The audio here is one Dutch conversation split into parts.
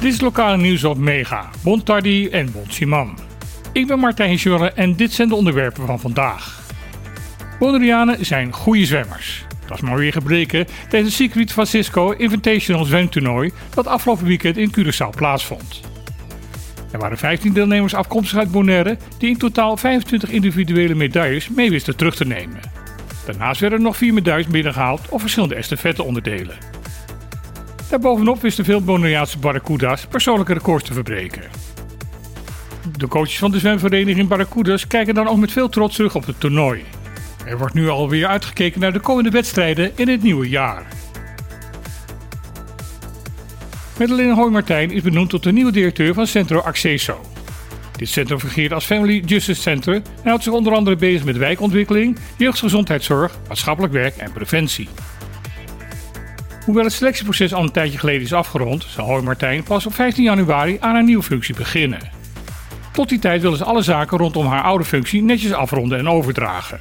Dit is lokale nieuws op Mega, Bontardi en Bonsiman. Ik ben Martijn Jorre en dit zijn de onderwerpen van vandaag. Bonaireanen zijn goede zwemmers. Dat is maar weer gebleken tijdens het Secret Francisco Invitational zwemtoernooi dat afgelopen weekend in Curaçao plaatsvond. Er waren 15 deelnemers afkomstig uit Bonaire die in totaal 25 individuele medailles mee wisten terug te nemen. Daarnaast werden er nog vier medailles binnengehaald op verschillende estafette onderdelen. Daarbovenop wisten veel Bonaireaanse barracuda's persoonlijke records te verbreken. De coaches van de zwemvereniging Barracudas kijken dan ook met veel trots terug op het toernooi. Er wordt nu alweer uitgekeken naar de komende wedstrijden in het nieuwe jaar. Madeleine Hoijmartijn is benoemd tot de nieuwe directeur van Centro Acceso. Dit centrum fungeert als Family Justice Center en houdt zich onder andere bezig met wijkontwikkeling, jeugdgezondheidszorg, maatschappelijk werk en preventie. Hoewel het selectieproces al een tijdje geleden is afgerond, zal Hoijmartijn pas op 15 januari aan haar nieuwe functie beginnen. Tot die tijd willen ze alle zaken rondom haar oude functie netjes afronden en overdragen.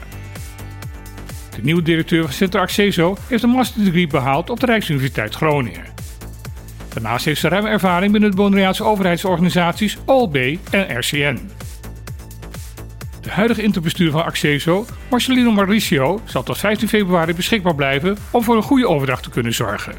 De nieuwe directeur van Centro Acceso heeft een masterdegree behaald op de Rijksuniversiteit Groningen. Daarnaast heeft ze ruim ervaring binnen de Bonaireaanse overheidsorganisaties OLB en RCN. De huidige interbestuur van Acceso, Marcelino Mauricio, zal tot 15 februari beschikbaar blijven om voor een goede overdracht te kunnen zorgen.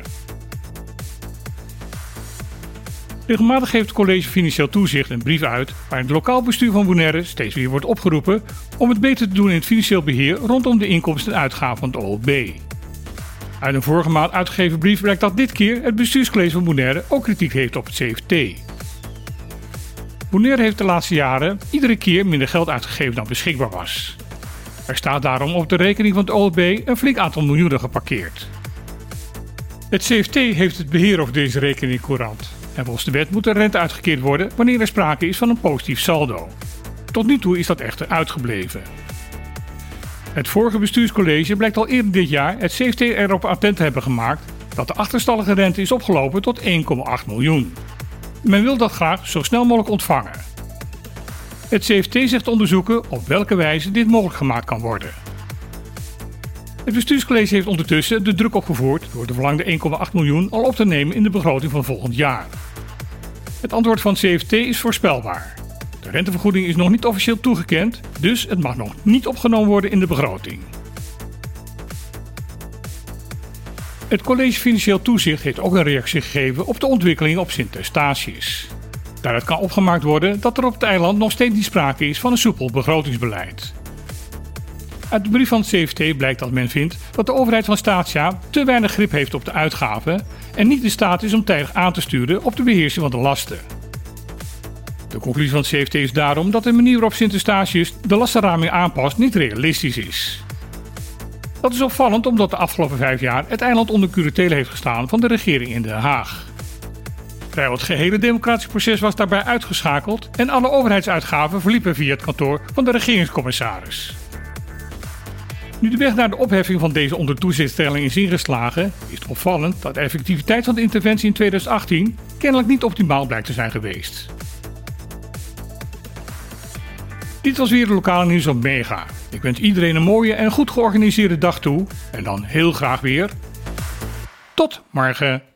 Regelmatig geeft het College Financieel Toezicht een brief uit waarin het lokaal bestuur van Bonaire steeds weer wordt opgeroepen om het beter te doen in het financieel beheer rondom de inkomsten en uitgaven van het OLB. Uit een vorige maand uitgegeven brief blijkt dat dit keer het bestuurscollege van Bonaire ook kritiek heeft op het CFT. Bonaire heeft de laatste jaren iedere keer minder geld uitgegeven dan beschikbaar was. Er staat daarom op de rekening van het OLB een flink aantal miljoenen geparkeerd. Het CFT heeft het beheer over deze rekening courant. En volgens de wet moet er rente uitgekeerd worden wanneer er sprake is van een positief saldo. Tot nu toe is dat echter uitgebleven. Het vorige bestuurscollege blijkt al eerder dit jaar het CFT erop attent te hebben gemaakt dat de achterstallige rente is opgelopen tot 1,8 miljoen. Men wil dat graag zo snel mogelijk ontvangen. Het CFT zegt onderzoeken op welke wijze dit mogelijk gemaakt kan worden. Het bestuurscollege heeft ondertussen de druk opgevoerd door de verlangde 1,8 miljoen al op te nemen in de begroting van volgend jaar. Het antwoord van het CFT is voorspelbaar. De rentevergoeding is nog niet officieel toegekend, dus het mag nog niet opgenomen worden in de begroting. Het College Financieel Toezicht heeft ook een reactie gegeven op de ontwikkeling op Sint Eustatius. Daaruit kan opgemaakt worden dat er op het eiland nog steeds niet sprake is van een soepel begrotingsbeleid. Uit de brief van het CFT blijkt dat men vindt dat de overheid van Statia te weinig grip heeft op de uitgaven en niet in staat is om tijdig aan te sturen op de beheersing van de lasten. De conclusie van het CFT is daarom dat de manier waarop Sint-Eustatius de lastenraming aanpast niet realistisch is. Dat is opvallend omdat de afgelopen vijf jaar het eiland onder curatele heeft gestaan van de regering in Den Haag. Vrijwel het gehele democratische proces was daarbij uitgeschakeld en alle overheidsuitgaven verliepen via het kantoor van de regeringscommissaris. Nu de weg naar de opheffing van deze ondertoezichtstelling is ingeslagen, is het opvallend dat de effectiviteit van de interventie in 2018 kennelijk niet optimaal blijkt te zijn geweest. Dit was weer de lokale nieuws op Mega. Ik wens iedereen een mooie en goed georganiseerde dag toe. En dan heel graag weer. Tot morgen.